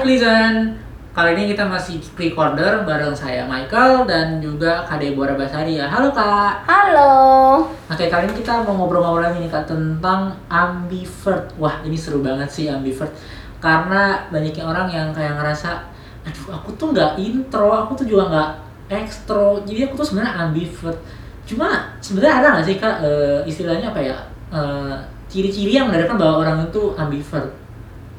Hai Pleasant, kali ini kita masih recorder bareng saya Michael dan juga Kak Deborah Basari ya. Halo Kak. Halo. Oke kali ini kita mau ngobrol-ngobrol lagi nih Kak tentang ambivert. Wah ini seru banget sih ambivert karena banyaknya orang yang kayak ngerasa, aduh aku tuh nggak intro, aku tuh juga nggak ekstro, jadi aku tuh sebenarnya ambivert. Cuma sebenarnya ada nggak sih Kak eh, istilahnya apa ya? eh, ciri-ciri yang menandakan bahwa orang itu ambivert.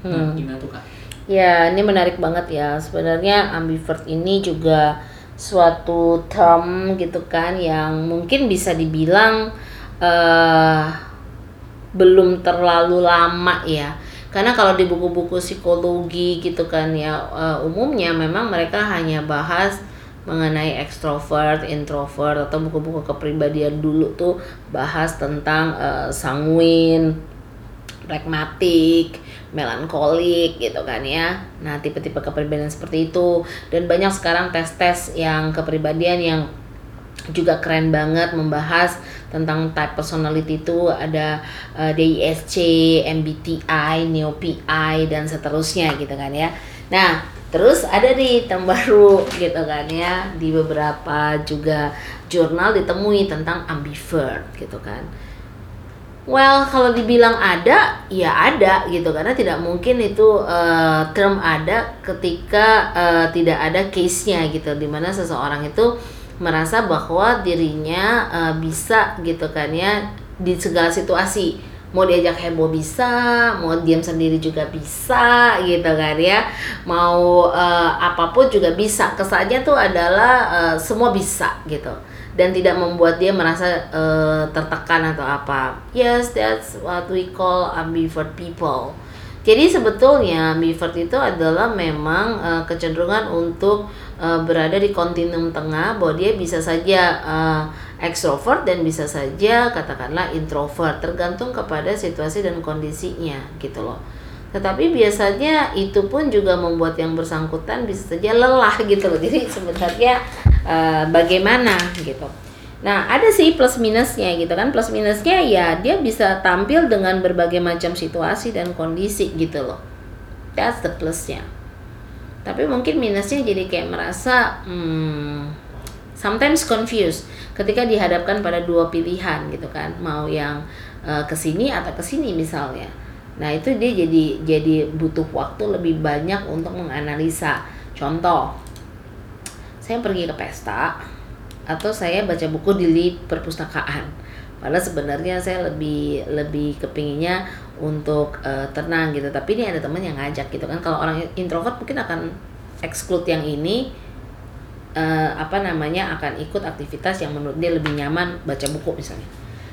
Nah, Hmm. gimana tuh Kak? Ya, ini menarik banget ya. Sebenarnya ambivert ini juga suatu term gitu kan yang mungkin bisa dibilang eh belum terlalu lama ya. Karena kalau di buku-buku psikologi gitu kan ya eh, umumnya memang mereka hanya bahas mengenai ekstrovert, introvert atau buku-buku kepribadian dulu tuh bahas tentang eh, sanguin, pragmatik, melankolik gitu kan ya. Nah, tipe-tipe kepribadian seperti itu dan banyak sekarang tes-tes yang kepribadian yang juga keren banget membahas tentang type personality itu ada eh, DISC, MBTI, NeoPI dan seterusnya gitu kan ya. Nah, terus ada nih term baru gitu kan ya di beberapa juga jurnal ditemui tentang ambivert gitu kan. Well, kalau dibilang ada, ya ada gitu. Karena tidak mungkin itu eh, term ada ketika eh, tidak ada case-nya gitu. Di mana seseorang itu merasa bahwa dirinya eh, bisa gitu kan ya di segala situasi mau diajak heboh bisa, mau diam sendiri juga bisa gitu kan ya mau eh, apa pun juga bisa kesannya tuh adalah eh, semua bisa gitu dan tidak membuat dia merasa eh, tertekan atau apa. Yes, that's what we call ambivert people. Jadi sebetulnya ambivert itu adalah memang eh, kecenderungan untuk eh, berada di kontinum tengah bahwa dia bisa saja eh, ekstrovert dan bisa saja katakanlah introvert tergantung kepada situasi dan kondisinya gitu loh. Tetapi biasanya itu pun juga membuat yang bersangkutan bisa saja lelah gitu loh. Jadi sebenarnya eh, bagaimana gitu. Nah, ada sih plus minusnya gitu kan. Plus minusnya ya dia bisa tampil dengan berbagai macam situasi dan kondisi gitu loh. That's the plusnya. Tapi mungkin minusnya jadi kayak merasa hmm, sometimes confused ketika dihadapkan pada dua pilihan gitu kan. Mau yang eh, ke sini atau ke sini misalnya. Nah, itu dia jadi jadi butuh waktu lebih banyak untuk menganalisa. Contoh, saya pergi ke pesta atau saya baca buku di perpustakaan. Padahal sebenarnya saya lebih lebih kepinginnya untuk eh, tenang gitu. Tapi ini ada teman yang ngajak gitu kan. Kalau orang introvert mungkin akan exclude yang ini eh, apa namanya akan ikut aktivitas yang menurut dia lebih nyaman baca buku misalnya.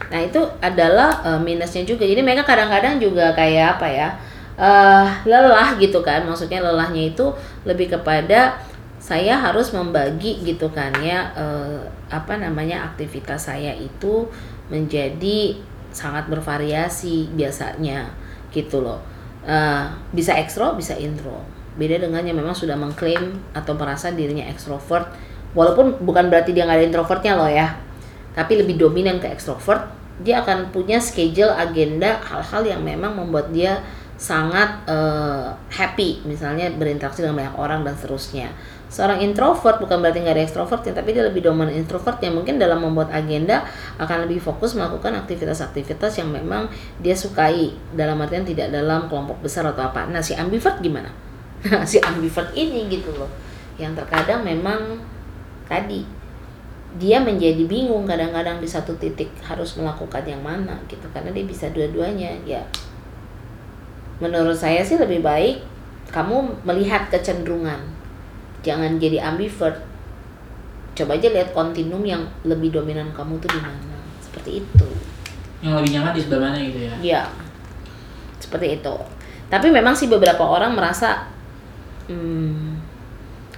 Nah itu adalah eh, minusnya juga. Jadi mereka kadang-kadang juga kayak apa ya eh lelah gitu kan. Maksudnya lelahnya itu lebih kepada saya harus membagi gitu kan ya eh, apa namanya aktivitas saya itu menjadi sangat bervariasi biasanya gitu loh. Eh, bisa ekstro bisa intro. Beda dengan yang memang sudah mengklaim atau merasa dirinya ekstrovert walaupun bukan berarti dia nggak ada introvertnya loh ya tapi lebih dominan ke ekstrovert dia akan punya schedule agenda hal-hal yang memang membuat dia sangat eh, happy. Misalnya berinteraksi dengan banyak orang dan seterusnya seorang introvert bukan berarti nggak ada ekstrovertnya tapi dia lebih dominan introvert yang mungkin dalam membuat agenda akan lebih fokus melakukan aktivitas-aktivitas yang memang dia sukai dalam artian tidak dalam kelompok besar atau apa. Nah si ambivert gimana? Si ambivert ini gitu loh yang terkadang memang tadi dia menjadi bingung kadang-kadang di satu titik harus melakukan yang mana gitu karena dia bisa dua-duanya. Ya menurut saya sih lebih baik kamu melihat kecenderungan jangan jadi ambivert. Coba aja lihat kontinum yang lebih dominan kamu tuh di mana. Seperti itu. Yang lebih nyaman di sebelah mana gitu ya? ya seperti itu. Tapi memang sih beberapa orang merasa hmm,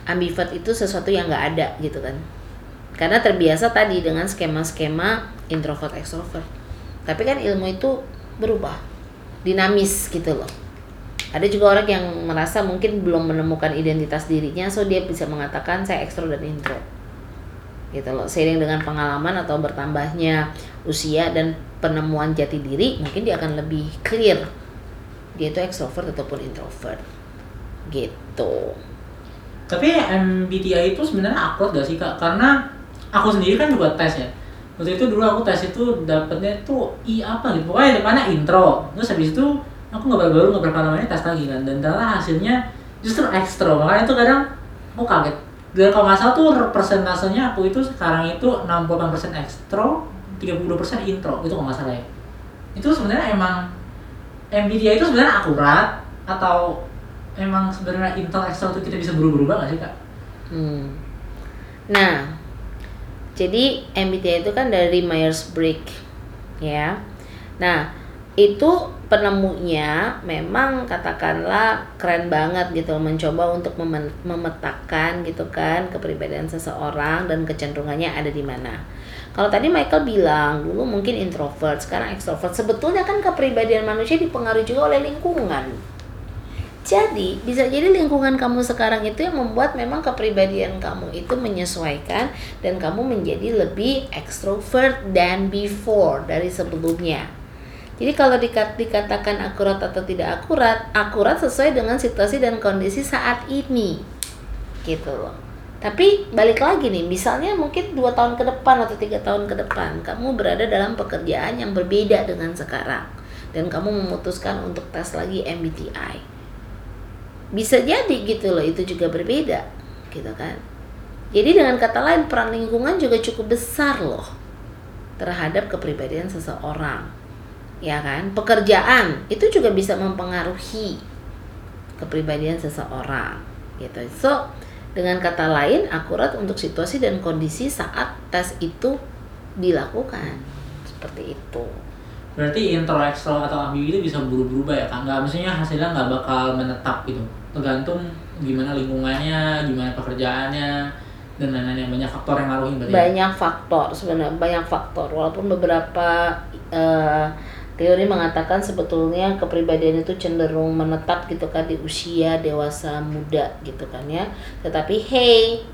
ambivert itu sesuatu yang nggak ada gitu kan. Karena terbiasa tadi dengan skema-skema introvert extrovert. Tapi kan ilmu itu berubah. Dinamis gitu loh ada juga orang yang merasa mungkin belum menemukan identitas dirinya so dia bisa mengatakan saya ekstro dan intro gitu loh seiring dengan pengalaman atau bertambahnya usia dan penemuan jati diri mungkin dia akan lebih clear dia itu ekstrovert ataupun introvert gitu Tapi MBTI itu sebenarnya akurat gak sih kak? Karena aku sendiri kan juga tes ya. Waktu itu dulu aku tes itu dapetnya tuh i apa gitu. Pokoknya depannya intro. Terus habis itu aku nggak baru nggak berapa namanya tes lagi kan. Dan ternyata hasilnya justru ekstro. Makanya itu kadang aku kaget. Dan kalau nggak salah tuh persentasenya aku itu sekarang itu 68% ekstro, 32% intro. Itu kalau nggak salah ya. Itu sebenarnya emang MBTI itu sebenarnya akurat atau emang sebenarnya intro ekstro itu kita bisa berubah-ubah nggak sih kak? Hmm. Nah, jadi MBTI itu kan dari Myers-Briggs, ya. Nah, itu penemunya memang katakanlah keren banget gitu mencoba untuk memetakan gitu kan kepribadian seseorang dan kecenderungannya ada di mana. Kalau tadi Michael bilang dulu mungkin introvert, sekarang extrovert. Sebetulnya kan kepribadian manusia dipengaruhi juga oleh lingkungan. Jadi, bisa jadi lingkungan kamu sekarang itu yang membuat memang kepribadian kamu itu menyesuaikan dan kamu menjadi lebih extrovert than before dari sebelumnya. Jadi kalau dikat- dikatakan akurat atau tidak akurat, akurat sesuai dengan situasi dan kondisi saat ini. Gitu loh. Tapi balik lagi nih, misalnya mungkin dua tahun ke depan atau tiga tahun ke depan, kamu berada dalam pekerjaan yang berbeda dengan sekarang, dan kamu memutuskan untuk tes lagi MBTI bisa jadi gitu loh itu juga berbeda gitu kan jadi dengan kata lain peran lingkungan juga cukup besar loh terhadap kepribadian seseorang ya kan pekerjaan itu juga bisa mempengaruhi kepribadian seseorang gitu so dengan kata lain akurat untuk situasi dan kondisi saat tes itu dilakukan seperti itu Berarti intro, ekstro atau ambi itu bisa berubah-ubah ya kan? Nggak, maksudnya hasilnya nggak bakal menetap gitu. Tergantung gimana lingkungannya, gimana pekerjaannya, dan lain-lain banyak faktor yang ngaruhin berarti. ya? banyak faktor sebenarnya banyak faktor walaupun beberapa eh, teori mengatakan sebetulnya kepribadian itu cenderung menetap gitu kan di usia dewasa muda gitu kan ya tetapi hey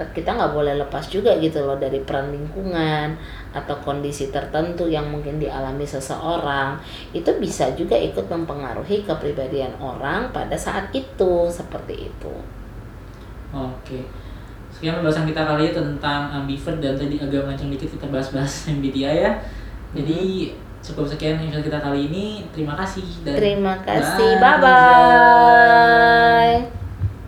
kita nggak boleh lepas juga gitu loh dari peran lingkungan atau kondisi tertentu yang mungkin dialami seseorang itu bisa juga ikut mempengaruhi kepribadian orang pada saat itu seperti itu Oke. Sekian pembahasan kita kali ini tentang ambivert dan tadi agak melenceng dikit kita bahas-bahas MBTI ya. Jadi cukup sekian episode kita kali ini. Terima kasih dan terima kasih Bye. bye bye